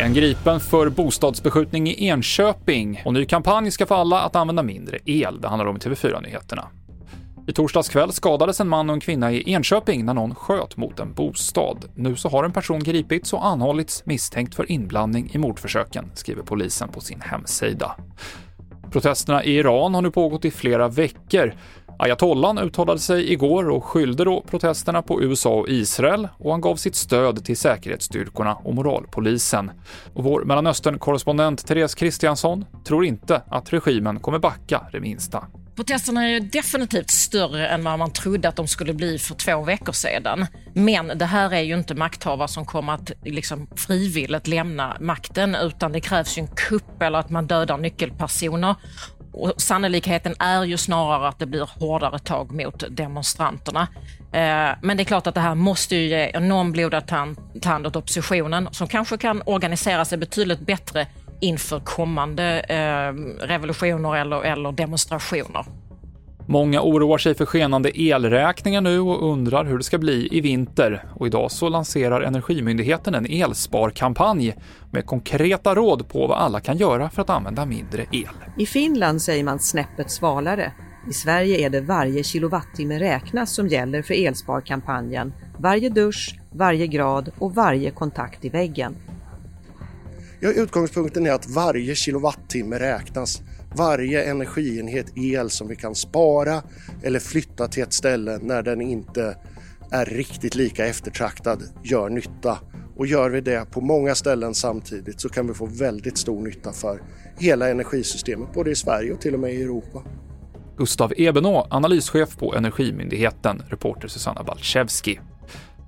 En gripen för bostadsbeskjutning i Enköping och ny kampanj ska få alla att använda mindre el. Det handlar om TV4-nyheterna. I torsdags kväll skadades en man och en kvinna i Enköping när någon sköt mot en bostad. Nu så har en person gripits och anhållits misstänkt för inblandning i mordförsöken, skriver polisen på sin hemsida. Protesterna i Iran har nu pågått i flera veckor. Ayatollan uttalade sig igår och skyllde då protesterna på USA och Israel och han gav sitt stöd till säkerhetsstyrkorna och moralpolisen. Och vår Mellanöstern-korrespondent Therese Kristiansson tror inte att regimen kommer backa det minsta. Protesterna är definitivt större än vad man trodde att de skulle bli för två veckor sedan. Men det här är ju inte makthavare som kommer att liksom frivilligt lämna makten utan det krävs ju en kupp eller att man dödar nyckelpersoner. Och sannolikheten är ju snarare att det blir hårdare tag mot demonstranterna. Eh, men det är klart att det här måste ju ge enorm blodad tand åt oppositionen som kanske kan organisera sig betydligt bättre inför kommande eh, revolutioner eller, eller demonstrationer. Många oroar sig för skenande elräkningar nu och undrar hur det ska bli i vinter. Och idag så lanserar Energimyndigheten en elsparkampanj med konkreta råd på vad alla kan göra för att använda mindre el. I Finland säger man snäppet svalare. I Sverige är det varje kilowattimme räknas som gäller för elsparkampanjen. Varje dusch, varje grad och varje kontakt i väggen. Ja, utgångspunkten är att varje kilowattimme räknas. Varje energienhet el som vi kan spara eller flytta till ett ställe när den inte är riktigt lika eftertraktad gör nytta. Och gör vi det på många ställen samtidigt så kan vi få väldigt stor nytta för hela energisystemet, både i Sverige och till och med i Europa. Gustav Ebenå, analyschef på Energimyndigheten, reporter Susanna Balczewski.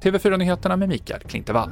TV4-nyheterna med Mikael Klintevall.